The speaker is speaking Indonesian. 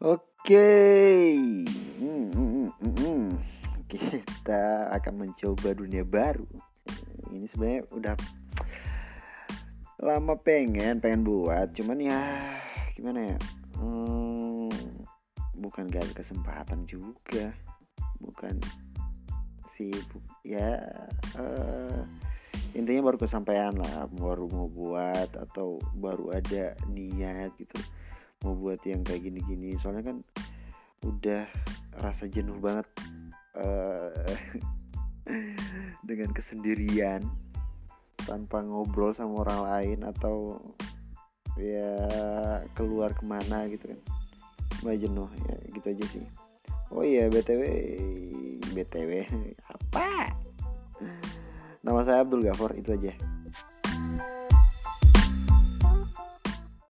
Oke, hmm, hmm, hmm, hmm. kita akan mencoba dunia baru. Ini sebenarnya udah lama pengen, pengen buat, cuman ya gimana ya? Hmm, bukan gak ada kesempatan juga, bukan sibuk ya. Uh, intinya baru kesampaian lah, baru mau buat atau baru ada niat gitu mau buat yang kayak gini-gini. Soalnya kan udah rasa jenuh banget uh, dengan kesendirian tanpa ngobrol sama orang lain atau ya keluar ke mana gitu kan. Mulai jenuh ya gitu aja sih. Oh iya btw btw apa? Nama saya Abdul Gafur itu aja